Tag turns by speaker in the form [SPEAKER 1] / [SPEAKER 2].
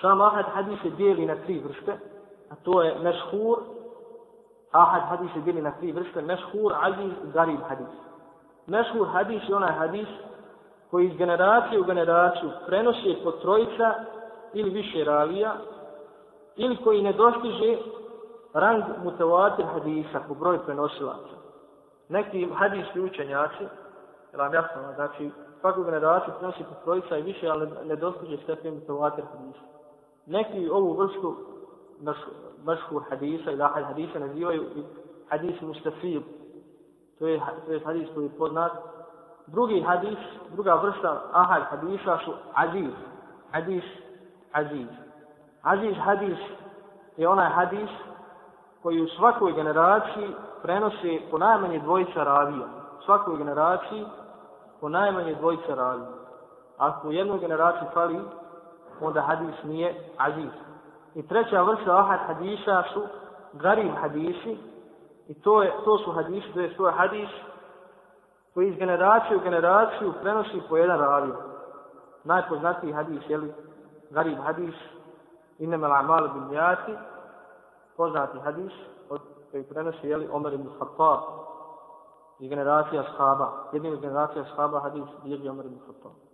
[SPEAKER 1] Sam ahad hadis se dijeli na tri vrste, a to je mešhur, ahad hadis se dijeli na tri vrste, mešhur, aziz garib hadis. Mešhur hadis je onaj hadis koji iz generacije u generaciju prenosi po trojica ili više ravija, ili koji ne dostiže rang mutavatir hadisa po broju prenosilaca. Neki hadijski učenjaci, jer vam jasno, znači svaku generaciju prenosi po trojica i više, ali ne dostiže stepen mutavatir hadisa. Neki ovu vrstu mašhur hadisa ili ahad hadisa nazivaju hadis mustafid. To je, to je hadis koji je poznat. Drugi hadis, druga vrsta ahad hadisa su aziz. Hadis aziz. Aziz hadis je onaj hadis koji u svakoj generaciji prenose po najmanje dvojica ravija. U svakoj generaciji po najmanje dvojica ravija. Ako u jednoj generaciji fali, onda hadis nije aziz. I treća vrsta ahad hadisa su garib hadisi. I to, je, to su hadisi, to je svoj hadis koji iz generacije u generaciju prenosi po jedan ravi. Najpoznatiji hadis, jeli, garib hadis, inema l'amal bin jati, poznati hadis od koji prenosi jeli Omer ibn Khattab iz generacija shaba. Jednim iz generacija shaba hadis bilježi Omer ibn Khattab.